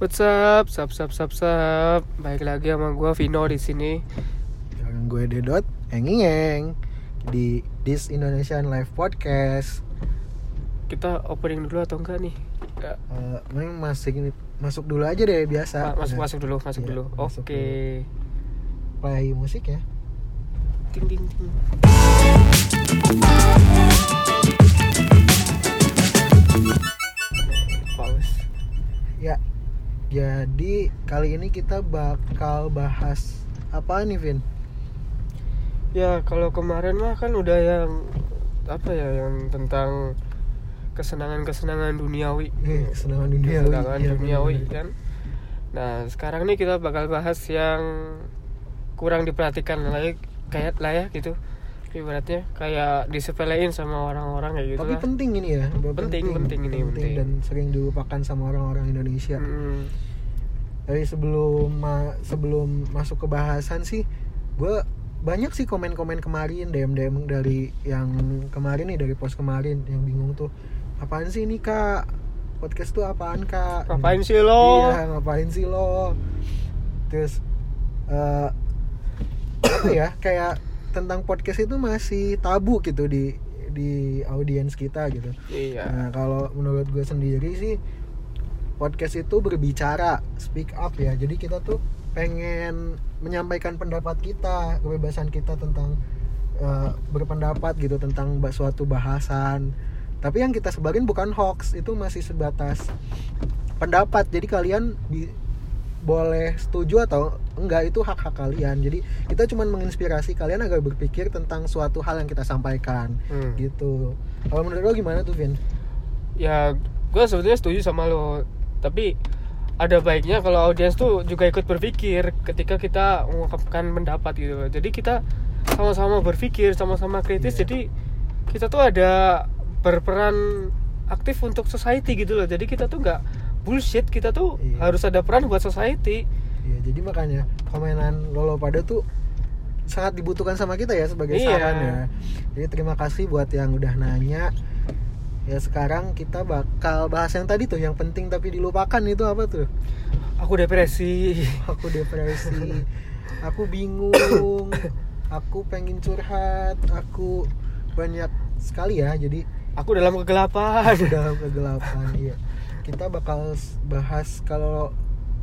What's up? Sup sup sup sup. Baik lagi sama gua Vino di sini. Jangan gue Dedot, enging di This Indonesian Live Podcast. Kita opening dulu atau enggak nih? Ya, memang masih masuk dulu aja deh biasa. ma- masuk Nah, masuk dulu, masuk Iya, dulu. Oke. Play musik ya. Ting ting ting. Pause. Ya. Jadi kali ini kita bakal bahas apa nih, Vin? Ya, kalau kemarin mah kan udah yang apa ya yang tentang kesenangan-kesenangan duniawi. Eh, kesenangan duniawi. Kesenangan Iya, duniawi bener-bener. kan. Nah, sekarang nih kita bakal bahas yang kurang diperhatikan lagi kayak lah ya gitu. Ibaratnya kayak disepelein sama orang-orang kayak gitu Tapi lah. penting ini ya. Penting, penting ini, penting. dan sering dilupakan sama orang-orang Indonesia. Mm, Tapi sebelum ma- sebelum masuk ke bahasan sih, gue banyak sih komen-komen kemarin, DM DM dari yang kemarin nih dari post kemarin yang bingung tuh, apaan sih ini kak? Podcast tuh apaan kak? Ngapain sih lo? Iya ngapain sih lo? Terus apa ya kayak tentang podcast itu masih tabu gitu di di audiens kita gitu. Iya. Nah kalau menurut gue sendiri sih podcast itu berbicara, speak up ya. Jadi kita tuh pengen menyampaikan pendapat kita, kebebasan kita tentang eh, berpendapat gitu tentang suatu bahasan. Tapi yang kita sebarin bukan hoax, itu masih sebatas pendapat. Jadi kalian bi- boleh setuju atau enggak itu hak-hak kalian. Jadi kita cuma menginspirasi kalian agar berpikir tentang suatu hal yang kita sampaikan Hmm. gitu. Kalau menurut lo gimana tuh, Vin? ya gue sebetulnya setuju sama lo tapi ada baiknya kalau audiens tuh juga ikut berpikir ketika kita mengungkapkan pendapat gitu jadi kita sama-sama berpikir sama-sama kritis Iya. jadi kita tuh ada berperan aktif untuk society gitu loh jadi kita tuh nggak bullshit kita tuh Iya. harus ada peran buat society Ya, jadi makanya komenan Lolo pada tuh sangat dibutuhkan sama kita ya sebagai Iya. saran ya. Jadi terima kasih buat yang udah nanya. Ya sekarang kita bakal bahas yang tadi tuh yang penting tapi dilupakan itu apa tuh? aku depresi Aku depresi, aku bingung, aku pengen curhat, aku banyak sekali ya. Jadi aku dalam kegelapan dalam kegelapan iya kita bakal bahas kalau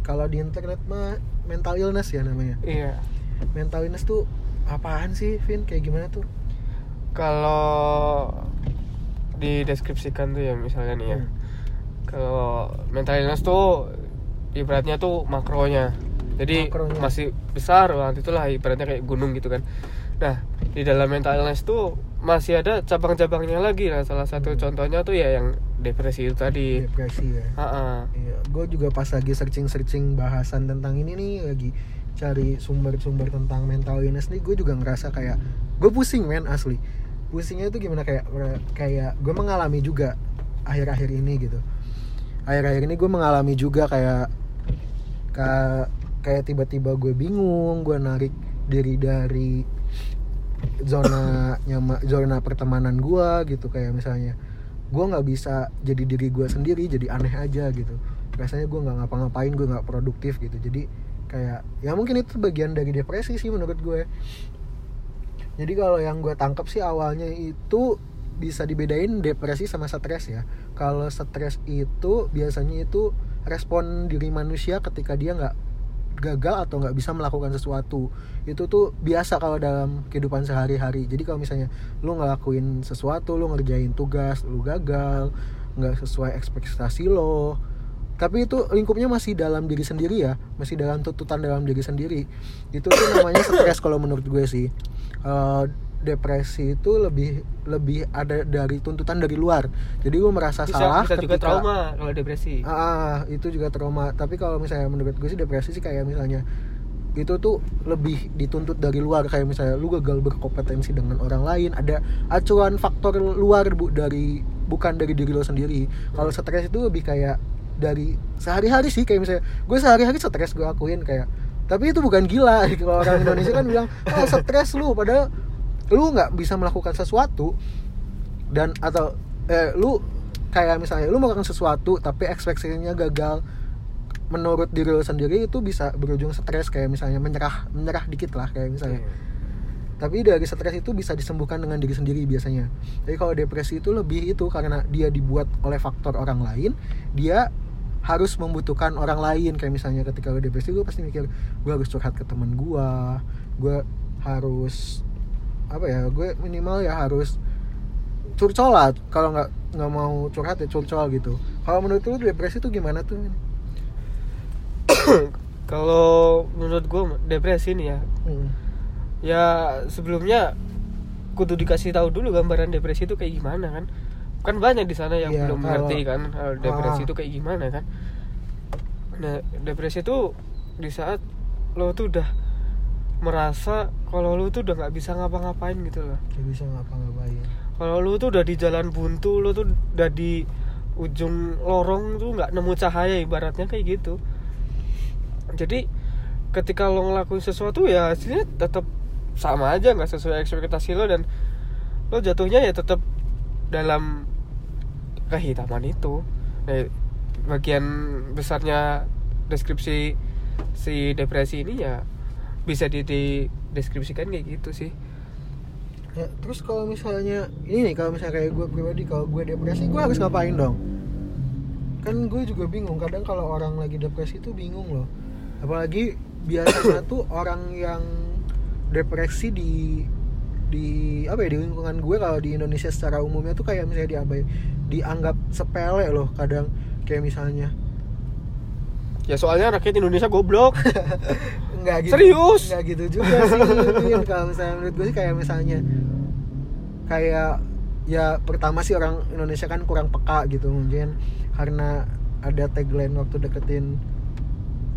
kalau di internet mah mental illness ya namanya. Iya. Mental illness tuh apaan sih Vin? Kayak gimana tuh? Kalau dideskripsikan tuh ya misalnya nih ya. Hmm. kalau mental illness tuh ibaratnya tuh makronya. Jadi Makronya. masih besar banget itulah ibaratnya kayak gunung gitu kan. Nah di dalam mental illness tuh masih ada cabang-cabangnya lagi lah. Salah satu Hmm. contohnya tuh ya yang depresi itu tadi. Depresi ya. Ha-ha. iya gue juga pas lagi searching searching bahasan tentang ini nih lagi cari sumber-sumber tentang mental illness nih gue juga ngerasa kayak gue pusing men asli. Pusingnya tuh gimana kayak kayak gue mengalami juga akhir-akhir ini gitu. Akhir-akhir ini gue mengalami juga kayak ka- kayak tiba-tiba gue bingung gue narik diri dari zona nyama zona pertemanan gue gitu kayak misalnya gue nggak bisa jadi diri gue sendiri jadi aneh aja gitu. Rasanya gue nggak ngapa-ngapain gue nggak produktif gitu. Jadi kayak ya mungkin itu bagian dari depresi sih menurut gue. Jadi kalau yang gue tangkap sih awalnya itu bisa dibedain depresi sama stres ya. Kalau stres itu biasanya itu respon diri manusia ketika dia nggak gagal atau nggak bisa melakukan sesuatu itu tuh biasa kalau dalam kehidupan sehari-hari. Jadi kalau misalnya lu ngelakuin sesuatu lu ngerjain tugas lu gagal nggak sesuai ekspektasi lo tapi itu lingkupnya masih dalam diri sendiri ya masih dalam tuntutan dalam diri sendiri. Itu tuh namanya stres kalau menurut gue sih. Eh, depresi itu lebih lebih ada dari tuntutan dari luar. Jadi gue merasa bisa salah bisa juga ketika- trauma kalau depresi. Ah, ah, itu juga trauma. Tapi kalau misalnya menurut gue sih depresi sih kayak misalnya itu tuh lebih dituntut dari luar. Kayak misalnya lu gagal berkompetensi dengan orang lain ada acuan faktor luar bu dari bukan dari diri lo sendiri. Kalau stres itu lebih kayak dari sehari-hari sih. Kayak misalnya gue sehari-hari stres gue akuin kayak tapi itu bukan gila. Kalau orang Indonesia kan bilang oh stres lu. Padahal lu nggak bisa melakukan sesuatu dan atau eh, lu kayak misalnya lu melakukan sesuatu tapi ekspektasinya gagal menurut diri lo sendiri itu bisa berujung stres kayak misalnya menyerah menyerah dikit lah kayak misalnya. Tapi dari stres itu bisa disembuhkan dengan diri sendiri biasanya. Jadi kalau depresi itu lebih itu karena dia dibuat oleh faktor orang lain dia harus membutuhkan orang lain. Kayak misalnya ketika lo depresi gue pasti mikir gue harus curhat ke temen gue gue harus apa ya gue minimal ya harus curcol lah kalau nggak nggak mau curhat ya curcol gitu. Kalau menurut lu depresi itu gimana tuh kalau menurut gue depresi nih ya. Hmm. ya sebelumnya kudu dikasih tahu dulu gambaran depresi itu kayak gimana kan? Kan banyak di sana yang Iya, belum kalau- ngerti kan? Hal depresi Ah. itu kayak gimana kan? Nah depresi itu di saat lo tuh udah merasa kalau lo tuh udah nggak bisa ngapa-ngapain gitu loh. Gak bisa ngapa-ngapain. Kalau lu tuh udah di jalan buntu lu tuh udah di ujung lorong tuh nggak nemu cahaya ibaratnya kayak gitu. Jadi ketika lo ngelakuin sesuatu ya hasilnya tetap sama aja nggak sesuai ekspektasi lo dan lo jatuhnya ya tetap dalam kehitaman itu. Eh, bagian besarnya deskripsi si depresi ini ya bisa di, deskripsikan kayak gitu sih. Ya, terus kalau misalnya ini nih kalau misalnya kayak gue pribadi kalau gue depresi gue harus ngapain dong? Kan gue juga bingung kadang kalau orang lagi depresi tuh bingung loh. Apalagi biasanya tuh orang yang depresi di di apa ya di lingkungan gue kalau di Indonesia secara umumnya tuh kayak misalnya diabai dianggap sepele loh kadang kayak misalnya. Ya soalnya rakyat Indonesia goblok nggak gitu Serius? nggak gitu juga sih Vin. kalau misalnya menurut gue sih kayak misalnya kayak ya pertama sih orang Indonesia kan kurang peka gitu mungkin karena ada tagline waktu deketin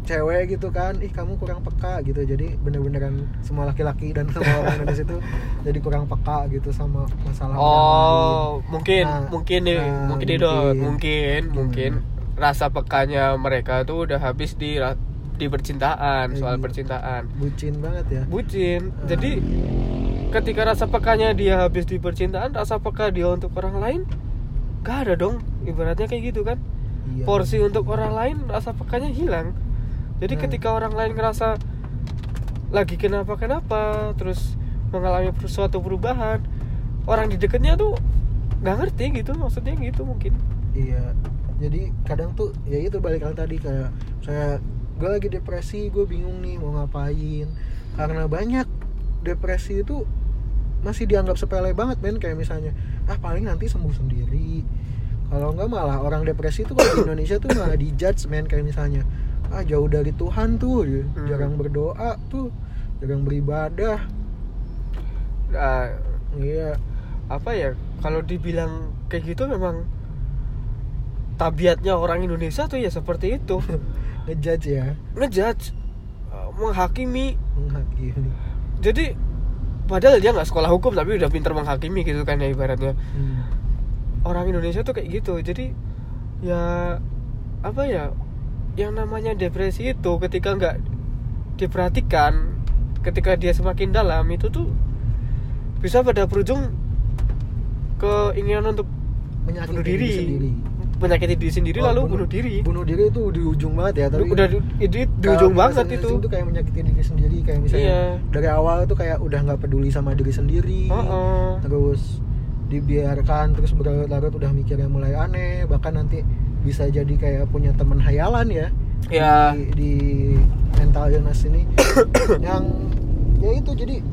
cewek gitu kan ih kamu kurang peka gitu jadi bener-beneran semua laki-laki dan semua orang Indonesia itu jadi kurang peka gitu sama masalah. Oh, mungkin Nah, mungkin nih, nah, mungkin Dot. mungkin. mungkin, mungkin rasa pekanya mereka tuh udah habis di di percintaan, soal Iya. percintaan. bucin banget ya Bucin. Ah. Jadi ketika rasa pekanya dia habis di percintaan, rasa peka dia untuk orang lain gak ada dong. Ibaratnya kayak gitu kan. iya Porsi untuk orang lain rasa pekanya hilang. Jadi Nah. ketika orang lain ngerasa lagi kenapa-kenapa, terus mengalami suatu perubahan, orang di dekatnya tuh nggak ngerti gitu, maksudnya gitu mungkin. Iya, jadi kadang tuh ya itu balik lagi tadi kayak saya gue lagi depresi, gue bingung nih mau ngapain. Karena banyak depresi itu masih dianggap sepele banget men kayak misalnya ah paling nanti sembuh sendiri. Kalau enggak malah orang depresi tuh kalau di Indonesia tuh malah dijudge men kayak misalnya ah jauh dari Tuhan tuh. Hmm. jarang berdoa tuh jarang beribadah. Nah, iya. apa ya? Kalau dibilang kayak gitu memang tabiatnya orang Indonesia tuh ya seperti itu, ngejudge ya ngejudge, uh, menghakimi. menghakimi Jadi padahal dia nggak sekolah hukum tapi udah pinter menghakimi gitu kan ya ibaratnya. Hmm. orang Indonesia tuh kayak gitu jadi ya apa ya yang namanya depresi itu ketika nggak diperhatikan ketika dia semakin dalam itu tuh bisa pada berujung keinginan untuk menyakiti bunuh diri, sendiri. Menyakiti diri sendiri Oh, lalu bunuh diri bunuh diri itu di ujung banget ya tapi udah di, di, di ujung banget itu itu kayak menyakiti diri sendiri kayak misalnya Iya. dari awal tuh kayak udah nggak peduli sama diri sendiri Heeh. terus dibiarkan terus berlarut-larut udah mikirnya mulai aneh bahkan nanti bisa jadi kayak punya teman hayalan ya Ya. di, di mental illness ini yang ya itu jadi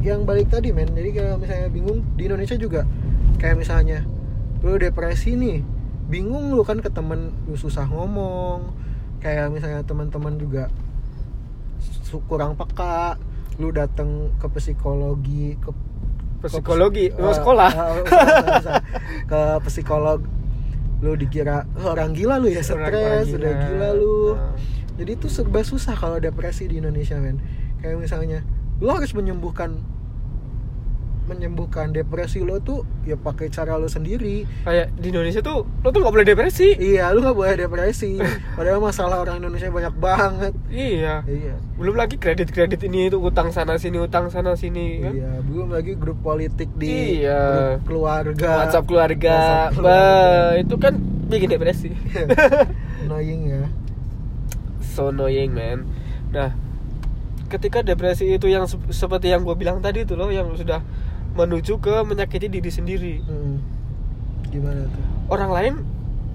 yang balik tadi men jadi kalau misalnya bingung di Indonesia juga kayak misalnya lu depresi nih bingung lu kan ke temen lu susah ngomong. Kayak misalnya teman-teman juga kurang peka lu datang ke psikologi ke psikologi? ke, eh, sekolah? Usah, usah. ke psikolog lu dikira "Oh, orang gila lu ya stres udah gila. lu. Nah. jadi itu serba susah kalau depresi di Indonesia men. Kayak misalnya lo harus menyembuhkan menyembuhkan depresi lo tuh ya pakai cara lo sendiri. Kayak di Indonesia tuh lo tuh nggak boleh depresi. Iya lu nggak boleh depresi. Padahal masalah orang Indonesia banyak banget. Iya. Iya. Belum lagi kredit kredit ini itu utang sana sini utang sana sini kan? Iya belum lagi grup politik di Iya. grup keluarga. WhatsApp keluarga, WhatsApp Bah, itu kan bikin depresi. annoying ya. So annoying man. Nah ketika depresi itu yang sep- seperti yang gue bilang tadi itu loh yang sudah menuju ke menyakiti diri sendiri. Hmm. gimana tuh? Orang lain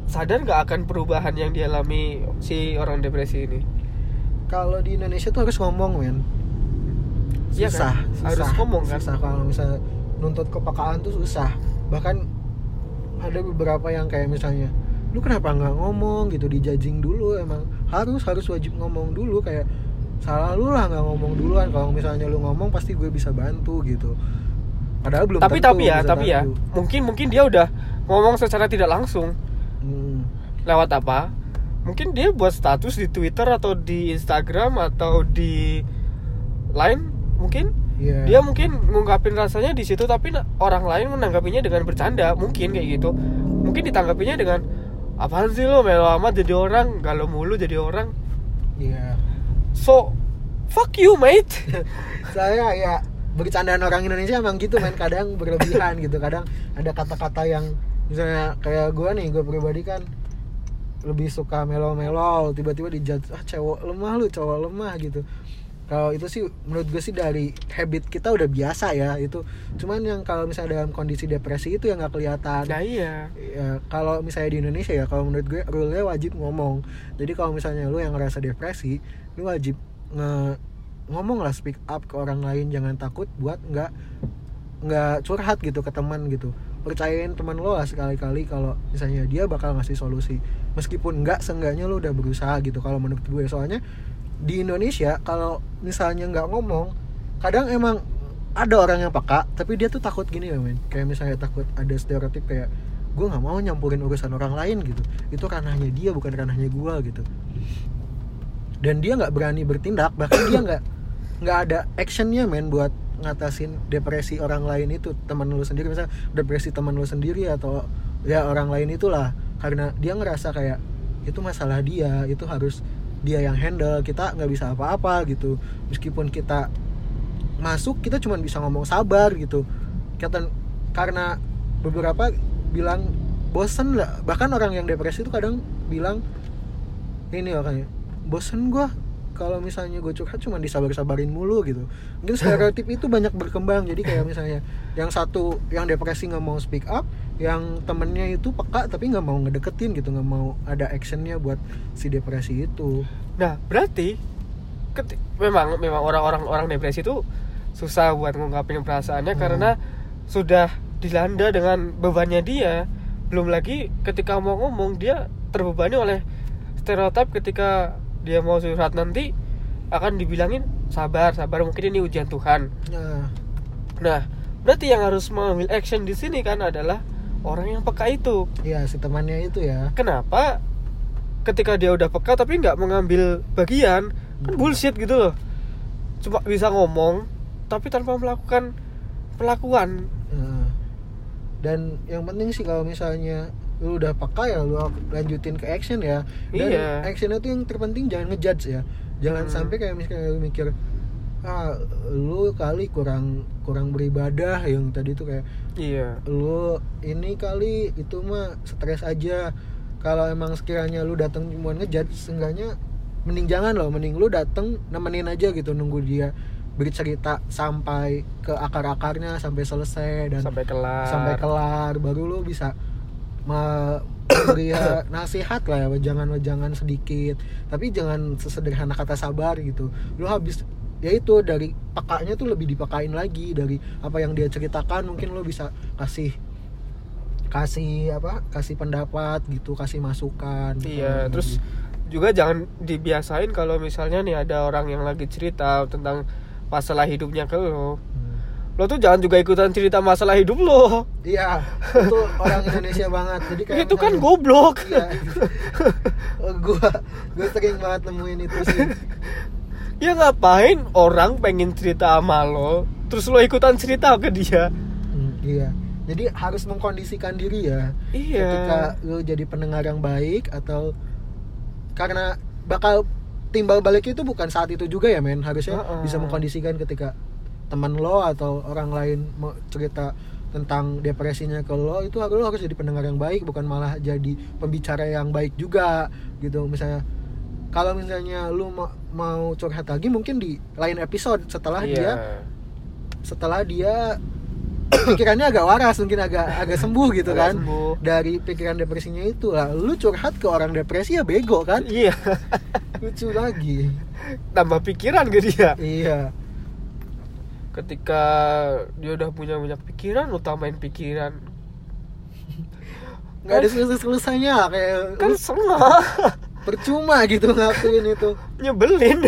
sadar nggak akan perubahan yang dialami si orang depresi ini? Kalau di Indonesia tuh harus ngomong men. Susah, kan? susah Harus ngomong kan? susah kalau misalnya nuntut kepekaan tuh susah. Bahkan ada beberapa yang kayak misalnya lu kenapa nggak ngomong? gitu dijajing dulu emang. Harus harus wajib ngomong dulu. Kayak salah lu lah nggak ngomong duluan. Kalau misalnya lu ngomong pasti gue bisa bantu gitu padahal belum tapi tentu tapi ya tapi ya. bantu. mungkin mungkin dia udah ngomong secara tidak langsung. Hmm. lewat apa? Mungkin dia buat status di Twitter atau di Instagram atau di lain mungkin? Iya. dia mungkin ngungkapin rasanya di situ tapi orang lain menanggapinya dengan bercanda. Mungkin kayak gitu. Mungkin ditanggapinya dengan apaan sih lo melo amat jadi orang? Galau mulu jadi orang. Iya. so fuck you mate. Saya ya bercandaan orang Indonesia emang gitu men. Kadang berlebihan gitu. Kadang ada kata-kata yang misalnya kayak gue nih gue pribadi kan lebih suka melo-melo tiba-tiba dijat ah cowok lemah lu cowok lemah gitu. Kalau itu sih menurut gue sih dari habit kita udah biasa ya itu. Cuman yang kalau misalnya dalam kondisi depresi itu yang nggak kelihatan. Nah iya. Ya, kalau misalnya di Indonesia ya kalau menurut gue rule-nya wajib ngomong. Jadi kalau misalnya lu yang ngerasa depresi lu wajib nge ngomong lah speak up ke orang lain jangan takut buat nggak nggak curhat gitu ke teman gitu. Percayain teman lo lah sekali-kali kalau misalnya dia bakal ngasih solusi. Meskipun nggak seenggaknya lo udah berusaha gitu kalau menurut gue. Soalnya di Indonesia kalau misalnya nggak ngomong kadang emang ada orang yang peka tapi dia tuh takut gini ya men. Kayak misalnya takut ada stereotip kayak gue nggak mau nyampurin urusan orang lain gitu. Itu ranahnya dia bukan ranahnya gue gitu. Dan dia nggak berani bertindak bahkan dia nggak nggak ada actionnya men buat ngatasin depresi orang lain itu teman lu sendiri. Misalnya depresi teman lu sendiri atau ya orang lain itulah. Karena dia ngerasa kayak itu masalah dia itu harus dia yang handle kita nggak bisa apa-apa gitu. Meskipun kita masuk kita cuma bisa ngomong sabar gitu. Kata karena beberapa bilang bosen lah. Bahkan orang yang depresi itu kadang bilang ini makanya bosen gua kalau misalnya gue curhat cuma disabar-sabarin mulu gitu. Mungkin stereotip itu banyak berkembang. Jadi kayak misalnya yang satu yang depresi nggak mau speak up yang temennya itu peka tapi nggak mau ngedeketin gitu nggak mau ada actionnya buat si depresi itu. Nah berarti keti- memang memang orang-orang orang depresi itu susah buat ngungkapin perasaannya Hmm. karena sudah dilanda dengan bebannya dia. Belum lagi ketika mau ngomong dia terbebani oleh stereotip ketika dia mau curhat nanti akan dibilangin sabar sabar mungkin ini ujian Tuhan. Nah nah berarti yang harus mengambil action di sini kan adalah orang yang peka itu. Ya si temannya itu ya. Kenapa ketika dia udah peka tapi nggak mengambil bagian kan Hmm. bullshit gitu loh. Cuma bisa ngomong tapi tanpa melakukan pelakuan Nah, dan yang penting sih kalau misalnya lu udah peka ya lu lanjutin ke action ya. Dan Iya. actionnya tuh yang terpenting jangan ngejudge ya. Jangan Hmm. sampai kayak misalnya lu mikir ah lu kali kurang kurang beribadah yang tadi tuh kayak iya. Lu ini kali itu mah stres aja. Kalau emang sekiranya lu datang cuma ngejudge seenggaknya mending jangan loh mending lu dateng nemenin aja gitu nunggu dia bercerita sampai ke akar-akarnya sampai selesai dan sampai kelar. sampai kelar baru lu bisa me- memberi nasihat lah ya jangan jangan sedikit tapi jangan sesederhana kata sabar gitu lu habis ya itu dari pekanya tuh lebih dipekain lagi dari apa yang dia ceritakan mungkin lu bisa kasih kasih apa kasih pendapat gitu kasih masukan iya Gitu. terus juga jangan dibiasain kalau misalnya nih ada orang yang lagi cerita tentang masalah hidupnya ke lo. Lo tuh jangan juga ikutan cerita masalah hidup lo iya itu orang Indonesia banget jadi kayak itu kan goblok iya gua gua sering banget nemuin itu sih ya ngapain orang pengen cerita sama lo terus lo ikutan cerita ke dia Hmm, iya. Jadi harus mengkondisikan diri ya. Iya. Ketika lu jadi pendengar yang baik atau karena bakal timbal balik itu bukan saat itu juga ya men. Harusnya Heeh. bisa mengkondisikan ketika teman lo atau orang lain mau cerita tentang depresinya ke lo itu lo harus jadi pendengar yang baik bukan malah jadi pembicara yang baik juga gitu. Misalnya kalau misalnya lu ma- mau curhat lagi mungkin di lain episode setelah dia iya setelah dia pikirannya agak waras mungkin agak agak sembuh gitu Agak kan. sembuh. dari pikiran depresinya itu lah lu curhat ke orang depresi ya bego kan? Iya. Lucu lagi. Tambah pikiran ke dia. Iya ketika dia udah punya banyak pikiran lu tambahin pikiran. Nggak ada selesai selesainya kayak kan salah. Percuma gitu ngelakuin itu. Nyebelin.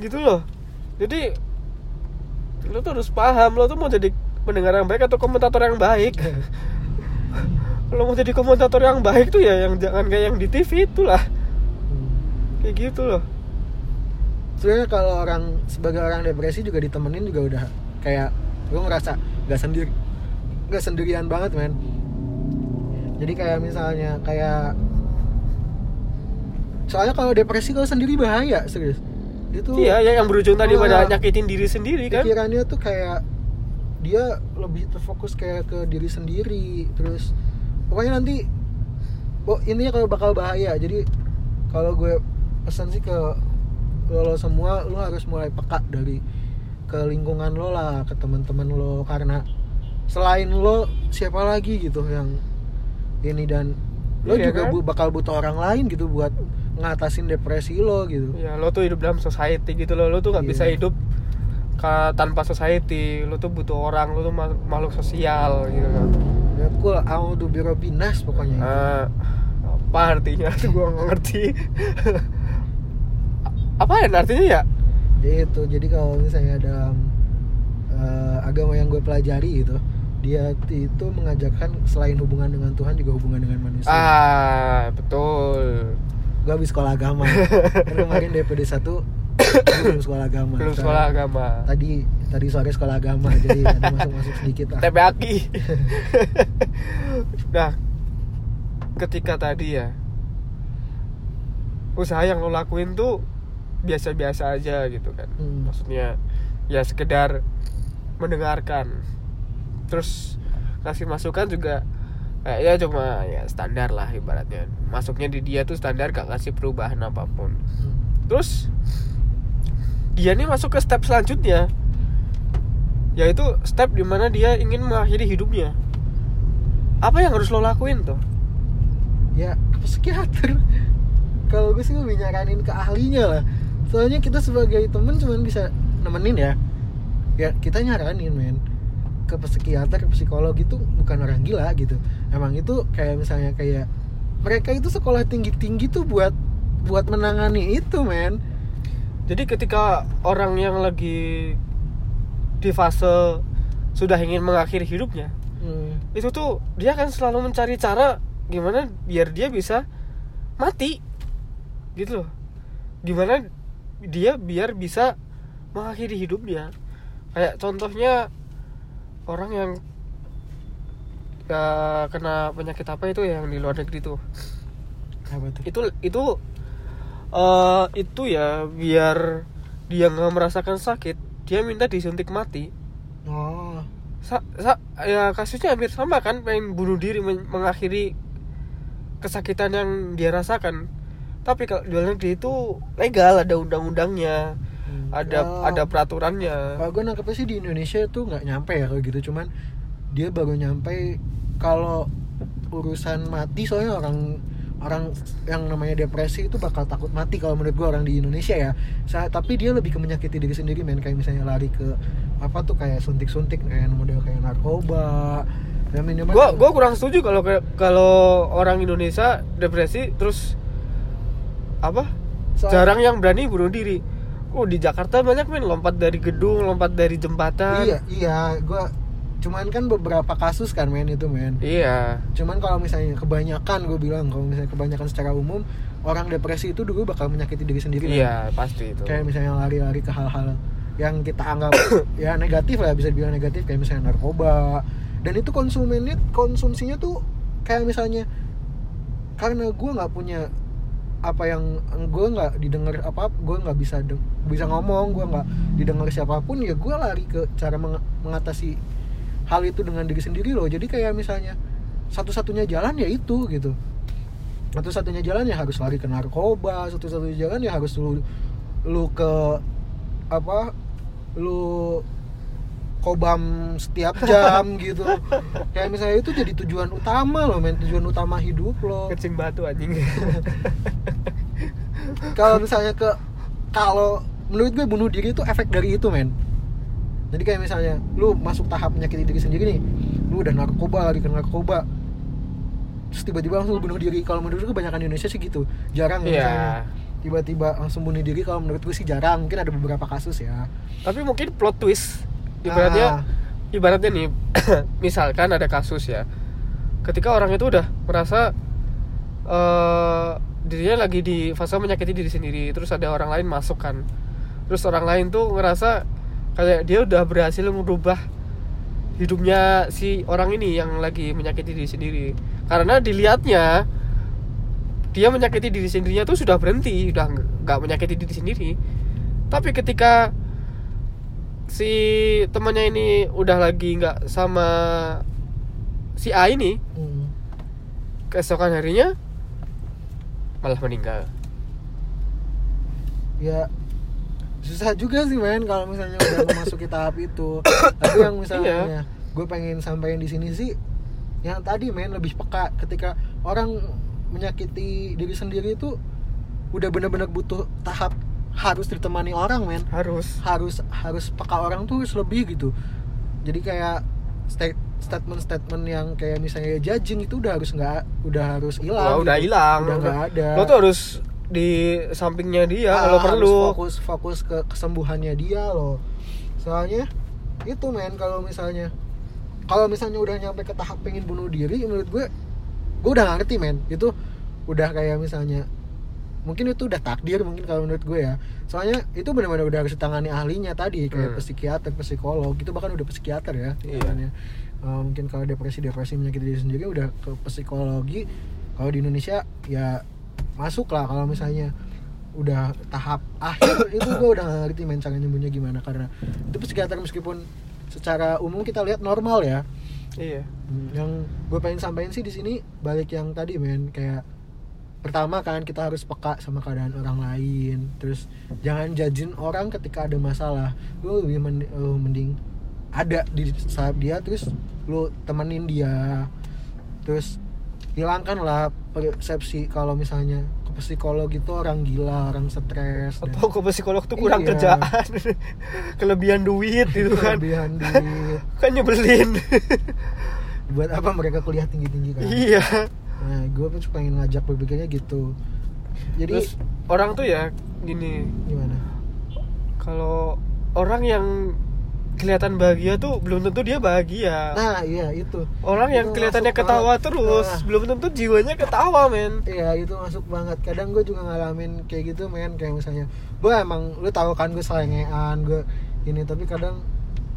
Gitu loh. Jadi lo tuh harus paham lo tuh mau jadi pendengar yang baik atau komentator yang baik? Kalau mau jadi komentator yang baik tuh ya yang jangan kayak yang di TV itulah. Kayak gitu loh sebenarnya kalau orang sebagai orang depresi juga ditemenin juga udah kayak gue ngerasa nggak sendiri nggak sendirian banget men. Jadi kayak misalnya kayak soalnya kalau depresi kalau sendiri bahaya serius. Itu iya ya yang berujung tadi pada nyakitin diri sendiri kan? pikirannya tuh kayak dia lebih terfokus kayak ke diri sendiri terus pokoknya nanti oh, intinya kalau bakal bahaya. Jadi kalau gue pesan sih ke lo, lo semua lo harus mulai peka dari ke lingkungan lo lah ke teman-teman lo. Karena selain lo siapa lagi gitu yang ini dan lo Iya juga kan? bu- bakal butuh orang lain gitu buat ngatasin depresi lo gitu. Ya lo tuh hidup dalam society gitu loh. Lo tuh nggak Iya. bisa hidup ka- tanpa society. Lo tuh butuh orang lo tuh ma- makhluk sosial gitu kan. Ya cool. Audu birobinas pokoknya. Itu. Ah, apa artinya tuh? Gua nggak ngerti apa ya artinya ya? Itu jadi kalau misalnya dalam eh, agama yang gue pelajari itu dia itu mengajarkan selain hubungan dengan Tuhan juga hubungan dengan manusia. Ah betul. Gue habis sekolah agama. Kan kemarin DPD 1 gue belum sekolah agama. Belum sekolah agama. tadi tadi sore sekolah agama jadi ada masuk masuk sedikit lah. TPAKI nah ketika tadi ya usaha yang lo lakuin tuh biasa-biasa aja gitu kan. Hmm. maksudnya ya sekedar mendengarkan. Terus kasih masukan juga kayak ya cuma ya standar lah ibaratnya. Masuknya di dia tuh standar gak kasih perubahan apa pun. Hmm. terus dia nih masuk ke step selanjutnya. Yaitu step di mana dia ingin mengakhiri hidupnya. Apa yang harus lo lakuin tuh? Ya ke psikiater. Kalau gue sih nyaranin ke ahlinya lah soalnya kita sebagai temen cuman bisa nemenin ya. Ya kita nyaranin men. Ke psikiater ke psikolog itu bukan orang gila gitu. Emang itu kayak misalnya kayak mereka itu sekolah tinggi tinggi tuh buat buat menangani itu men. Jadi ketika orang yang lagi di fase sudah ingin mengakhiri hidupnya Hmm. itu tuh dia akan selalu mencari cara gimana biar dia bisa mati. Gitu loh. Gimana dia biar bisa mengakhiri hidupnya kayak contohnya orang yang eh, kena penyakit apa itu yang di luar negeri tuh. Apa tuh? Itu itu eh itu ya biar dia nggak merasakan sakit dia minta disuntik mati. Oh. Sa, sa- ya kasusnya hampir sama kan pengen bunuh diri men- mengakhiri kesakitan yang dia rasakan tapi kalau di luar negeri itu legal ada undang-undangnya Hmm. ada Oh. ada peraturannya Kalau gue nangkepnya sih di Indonesia tuh nggak nyampe ya kalau gitu cuman dia baru nyampe kalau urusan mati soalnya orang orang yang namanya depresi itu bakal takut mati kalau menurut gue orang di Indonesia ya Sa- tapi dia lebih ke menyakiti diri sendiri men kayak misalnya lari ke apa tuh kayak suntik-suntik kayak model kayak narkoba ya minimal gua gua kurang setuju kalau kalau orang Indonesia depresi terus apa? Soal- jarang yang berani bunuh diri. Oh di Jakarta banyak men. Lompat dari gedung lompat dari jembatan. Iya iya. Gue cuman kan beberapa kasus kan men itu men. Iya. Cuman kalau misalnya kebanyakan gue bilang kalau misalnya kebanyakan secara umum orang depresi itu dulu bakal menyakiti diri sendiri iya pasti itu. Kayak misalnya lari-lari ke hal-hal yang kita anggap ya negatif lah bisa dibilang negatif. Kayak misalnya narkoba. Dan itu konsumennya konsumsinya tuh kayak misalnya karena gue nggak punya apa yang gue nggak didengar apa gue nggak bisa bisa ngomong gue nggak didengar siapa pun ya gue lari ke cara meng- mengatasi hal itu dengan diri sendiri loh. Jadi kayak misalnya satu-satunya jalan ya itu gitu. Satu-satunya jalan ya harus lari ke narkoba satu-satunya jalan ya harus lu lu ke apa lu kobam setiap jam gitu. Kayak misalnya itu jadi tujuan utama lo men. Tujuan utama hidup lo kecing batu anjing. Kalau misalnya ke kalau menurut gue bunuh diri itu efek dari itu men. Jadi kayak misalnya lu masuk tahap menyakiti diri sendiri nih lu udah narkoba lagi ke narkoba. Terus tiba-tiba langsung lu bunuh diri. Kalau menurut gue kebanyakan di Indonesia sih gitu. Jarang misalnya iya. tiba-tiba langsung bunuh diri. Kalau menurut gue sih jarang. Mungkin ada beberapa kasus ya. Tapi mungkin plot twist ibaratnya Ah. ibaratnya nih misalkan ada kasus ya. Ketika orang itu udah merasa eh dirinya lagi di fase menyakiti diri sendiri terus ada orang lain masuk kan. Terus orang lain tuh ngerasa kayak dia udah berhasil merubah hidupnya si orang ini yang lagi menyakiti diri sendiri. Karena dilihatnya dia menyakiti diri sendirinya tuh sudah berhenti udah nggak menyakiti diri sendiri. Tapi ketika si temannya ini udah lagi nggak sama si A ini Hmm. keesokan harinya malah meninggal ya susah juga sih men kalau misalnya udah memasuki tahap itu tapi yang misalnya Iya. gue pengen sampaikan di sini sih yang tadi men lebih peka ketika orang menyakiti diri sendiri itu udah bener-bener butuh tahap harus ditemani orang men. Harus. Harus harus peka orang tuh harus lebih gitu. Jadi kayak sta- statement-statement yang kayak misalnya judging itu udah harus nggak udah harus hilang Wah, udah gitu. hilang. Udah nggak ada. Lo tuh harus di sampingnya dia Ah, kalau perlu. fokus fokus ke kesembuhannya dia loh. Soalnya itu men kalau misalnya kalau misalnya udah nyampe ke tahap pengen bunuh diri menurut gue gue udah ngerti men. Itu udah kayak misalnya mungkin itu udah takdir mungkin kalau menurut gue ya. Soalnya itu benar-benar udah harus ditangani ahlinya tadi kayak Hmm. psikiater psikolog itu bahkan udah psikiater ya Iya. Eh, mungkin kalau depresi depresi menyakiti diri sendiri udah ke psikologi kalau di Indonesia ya masuk lah kalau misalnya udah tahap akhir itu gue udah ngerti main cara nyembuhnya gimana. Karena itu psikiater meskipun secara umum kita lihat normal ya. Iya. Hmm, yang gue pengen sampaikan sih di sini balik yang tadi men kayak pertama kan kita harus peka sama keadaan orang lain. Terus jangan judging orang ketika ada masalah. Lu lebih men- eh, mending ada di saat dia terus lu temenin dia. Terus hilangkan lah persepsi kalau misalnya ke psikolog itu orang gila orang stres dan atau ke psikolog tuh kurang Iya. kerjaan. Kelebihan duit gitu kan. Kelebihan duit. Kan nyebelin. Buat apa mereka kuliah tinggi tinggi kan? Iya Nah, gue pun pengen ngajak berpikirnya gitu. Jadi terus orang tuh ya gini gimana? kalau orang yang kelihatan bahagia tuh belum tentu dia bahagia Nah, iya itu. orang yang itu kelihatannya masuk ketawa banget. terus Nah. belum tentu jiwanya ketawa men Iya, itu masuk banget. Kadang gue juga ngalamin kayak gitu, men. Kayak misalnya, gue emang lu tahu kan gue selengean, gue ini tapi kadang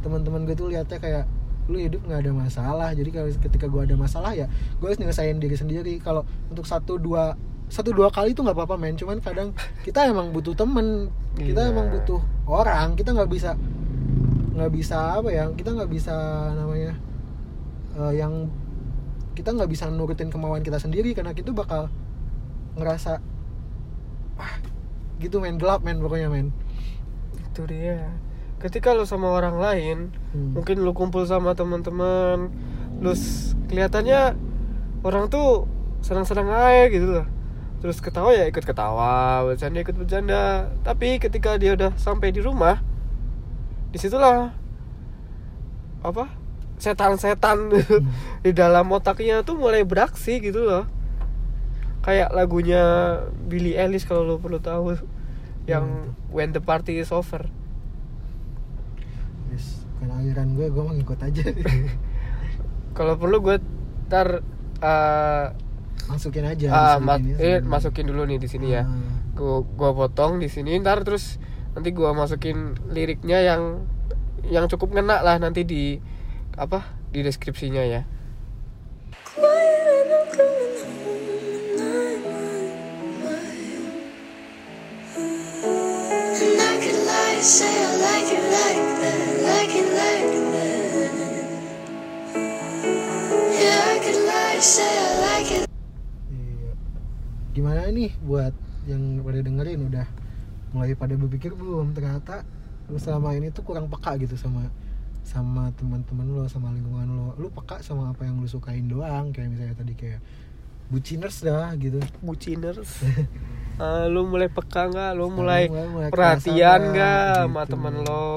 teman-teman gue tuh liatnya kayak lu hidup nggak ada masalah. Jadi kalau ketika gue ada masalah ya gue harus nyelesain diri sendiri. Kalau untuk satu dua satu dua kali itu nggak apa-apa men. Cuman kadang kita emang butuh temen kita Iya. emang butuh orang. Kita nggak bisa nggak bisa apa ya kita nggak bisa namanya eh, yang kita nggak bisa nurutin kemauan kita sendiri. Karena kita bakal ngerasa wah gitu men. Gelap men pokoknya men. Itu dia ketika lu sama orang lain Hmm. mungkin lu kumpul sama teman-teman lu kelihatannya orang tuh senang-senang aja gitu loh terus ketawa ya ikut ketawa bercanda ikut bercanda. Tapi ketika dia udah sampai di rumah di situlah apa? Setan-setan di dalam otaknya tuh mulai beraksi gitu loh. Kayak lagunya Billie Eilish kalau lo perlu tahu yang When the Party is Over Bukan aliran gue, gue mau ngikut aja. Kalau perlu gue ntar uh, Masukin aja ah, di ma- sini, eh, masukin dulu nih di sini ya. Ah. gua gua potong di sini ntar terus nanti gua masukin liriknya yang yang cukup ngena lah nanti di apa di deskripsinya ya. Say I like it like Iya. nih buat yang pada dengerin? Udah mulai pada berpikir belum? Ternyata lu selama ini tuh kurang peka gitu sama sama teman-teman lo sama lingkungan lo. Lu peka sama apa yang lu sukain doang? Kayak misalnya tadi kayak buciners dah gitu. Buciners? Ah, lu mulai peka nggak? Lu mulai mulai- mulai perhatian nggak nggak, sama gitu. temen lo?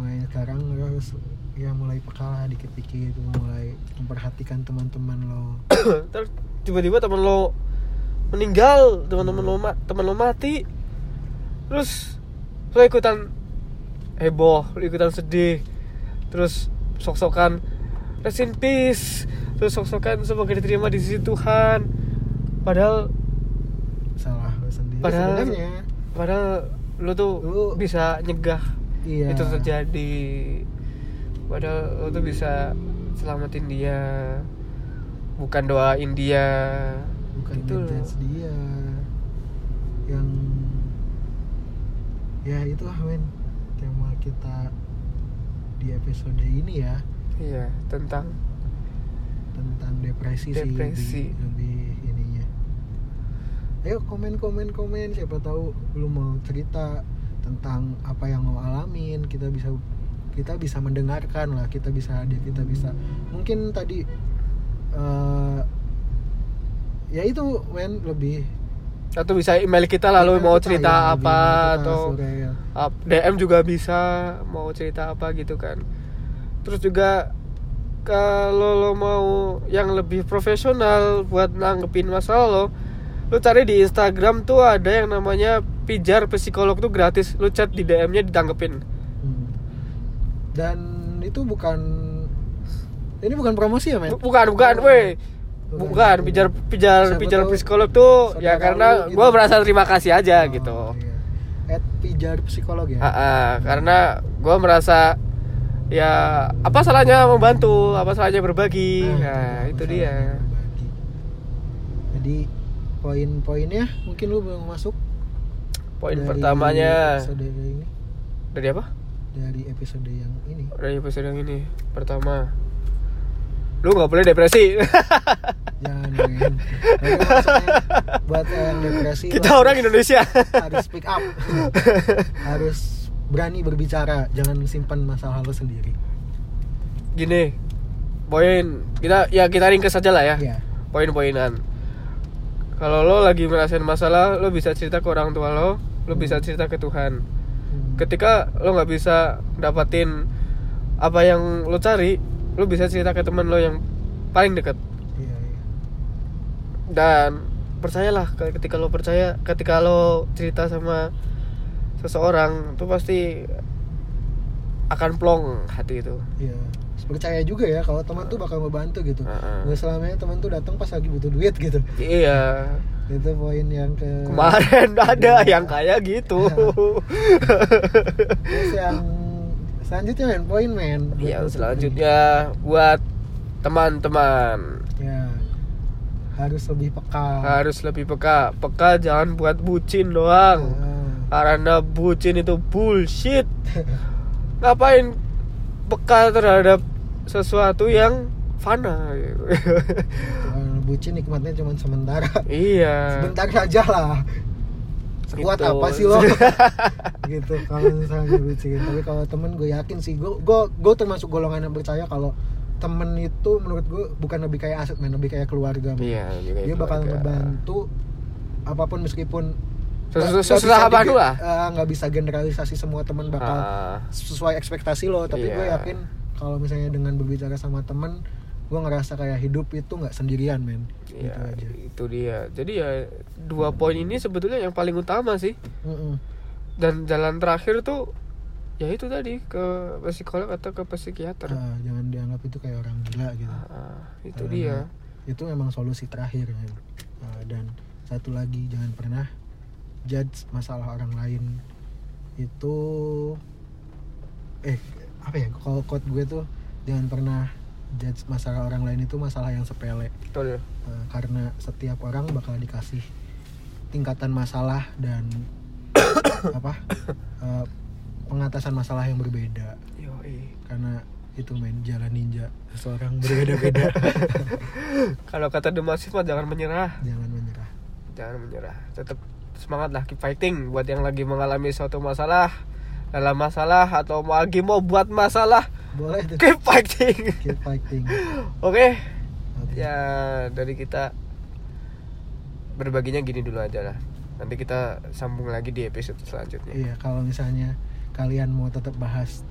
Mulai sekarang lu harus ya mulai peka lah dikit-dikit mulai memperhatikan teman-teman lo. Terus tiba-tiba temen lo meninggal teman-teman lo ma- temen lo mati. Terus lo ikutan heboh lo ikutan sedih. Terus sok-sokan rest in peace. Terus sok-sokan semoga diterima di sisi Tuhan. Padahal salah lo sendiri Padahal- sebenarnya. padahal lo tuh Lu- bisa nyegah iya. itu terjadi padahal lo tuh bisa selamatin dia bukan doain dia. Bukan Gitu dia. Yang ya itu men tema kita di episode ini ya. Iya tentang tentang depresi, Depresi. sih lebih, lebih ininya. Ayo komen komen komen. Siapa tahu lu mau cerita tentang apa yang lo alamin. Kita bisa kita bisa mendengarkan lah kita bisa hadir kita bisa. Mungkin tadi eh ya itu men lebih. Atau bisa email kita lalu Email mau kita, cerita ya, apa kita atau up- DM juga bisa mau cerita apa gitu kan. Terus juga kalau lo mau yang lebih profesional buat nanggepin masalah lo lo cari di Instagram tuh ada yang namanya pijar psikolog tuh gratis. Lo chat di DM-nya ditanggepin. Dan itu bukan ini bukan promosi ya men? Bu- bukan bukan weh. Bukan. pijar pijar Siapa pijar tahu psikolog tuh ya karena gitu. gue merasa terima kasih aja Oh, gitu. iya. at pijar psikolog ya? Ah, ah, karena gue merasa ya apa salahnya membantu apa salahnya berbagi? Nah, itu masalah dia. berbagi. jadi poin-poinnya mungkin lu belum masuk poin dari pertamanya. ini. Dari apa dari episode yang ini? Dari episode yang ini pertama. Lu nggak boleh depresi. Jangan men maksudnya buat yang depresi kita orang Indonesia. harus speak up. Harus berani berbicara. Jangan simpan masalah lo sendiri. Gini poin kita ya kita ringkas saja lah ya. Ya poin-poinan. Kalau lo lagi ngerasain masalah lo bisa cerita ke orang tua lo lo bisa cerita ke Tuhan. Hmm. Ketika lo nggak bisa dapatin apa yang lo cari lo bisa cerita ke teman lo yang paling dekat iya iya dan percayalah ke- ketika lo percaya ketika lo cerita sama seseorang tuh pasti akan plong hati itu Iya, percaya juga ya kalau teman tuh bakal membantu gitu. Heeh. Nggak selamanya teman tuh datang pas lagi butuh duit gitu. iya Itu poin yang ke kemarin ada yang kayak gitu Terus yang selanjutnya men, poin men. Buat yang selanjutnya buat teman-teman. Ya. Harus lebih peka. harus lebih peka peka jangan buat bucin doang Nah, karena bucin itu bullshit ngapain peka terhadap sesuatu yang fana bucin nikmatnya cuma sementara. iya Sebentar saja lah. Kuat Gitu. apa sih lo? gitu kalau misalnya bucin. Tapi kalau temen gue yakin sih, gue gue gue termasuk golongan yang percaya kalau temen itu menurut gue bukan lebih kayak aset men, lebih kayak keluarga. iya dia bakal ngebantu apa pun meskipun bisa apa dulu lah. eh, nggak bisa generalisasi semua teman bakal Ah, sesuai ekspektasi lo tapi gue Iya. yakin kalau misalnya dengan berbicara sama temen gue ngerasa kayak hidup itu nggak sendirian men. Gitu iya, aja. itu dia. Jadi ya dua poin ini sebetulnya yang paling utama sih. Mm-mm. dan jalan terakhir tuh ya itu tadi ke psikolog atau ke psikiater. Ah, jangan dianggap itu kayak orang gila gitu. Ah, itu Karena dia. itu memang solusi terakhir men. Ah, dan satu lagi jangan pernah judge masalah orang lain. Itu eh apa ya kalau quote gue tuh jangan pernah judge masalah orang lain itu masalah yang sepele. Betul. Ah, karena setiap orang bakal dikasih tingkatan masalah dan apa ah, pengatasan masalah yang berbeda. Yoi. karena itu main jalan ninja seseorang berbeda-beda. Kalau kata The Massive mah jangan menyerah. Jangan menyerah. Jangan menyerah. Tetap semangat lah keep fighting. Buat yang lagi mengalami suatu masalah dalam masalah atau mau lagi mau buat masalah boleh tuh. Keep fighting. Keep fighting. Oke. Oke. ya dari kita berbaginya gini dulu aja lah. Nanti kita sambung lagi di episode selanjutnya. Iya, kalau misalnya kalian mau tetap bahas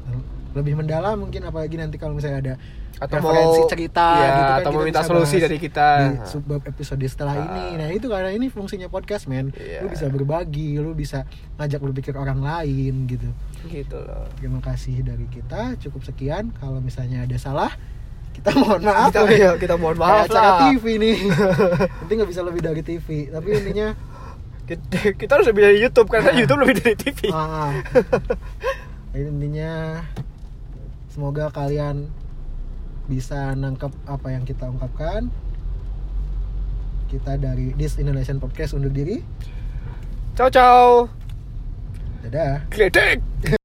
lebih mendalam mungkin apalagi nanti kalau misalnya ada atau referensi mau cerita iya, gitu kan atau mau kita minta solusi dari kita di subbab episode setelah Ah. ini. Nah, itu karena ini fungsinya podcast, men. Iya. Lu bisa berbagi, lu bisa ngajak berpikir orang lain gitu. gitu loh Terima kasih dari kita. Cukup sekian. Kalau misalnya ada salah, kita mohon maaf. kita iya, kita mohon maaf acara TV nih. Nanti nggak bisa lebih dari TV. Tapi intinya kita, kita harus lebih dari YouTube karena YouTube lebih dari TV ah, intinya semoga kalian bisa nangkep apa yang kita ungkapkan. Kita dari This Indonesian Podcast undur diri. ciao ciao Dadah. Gledek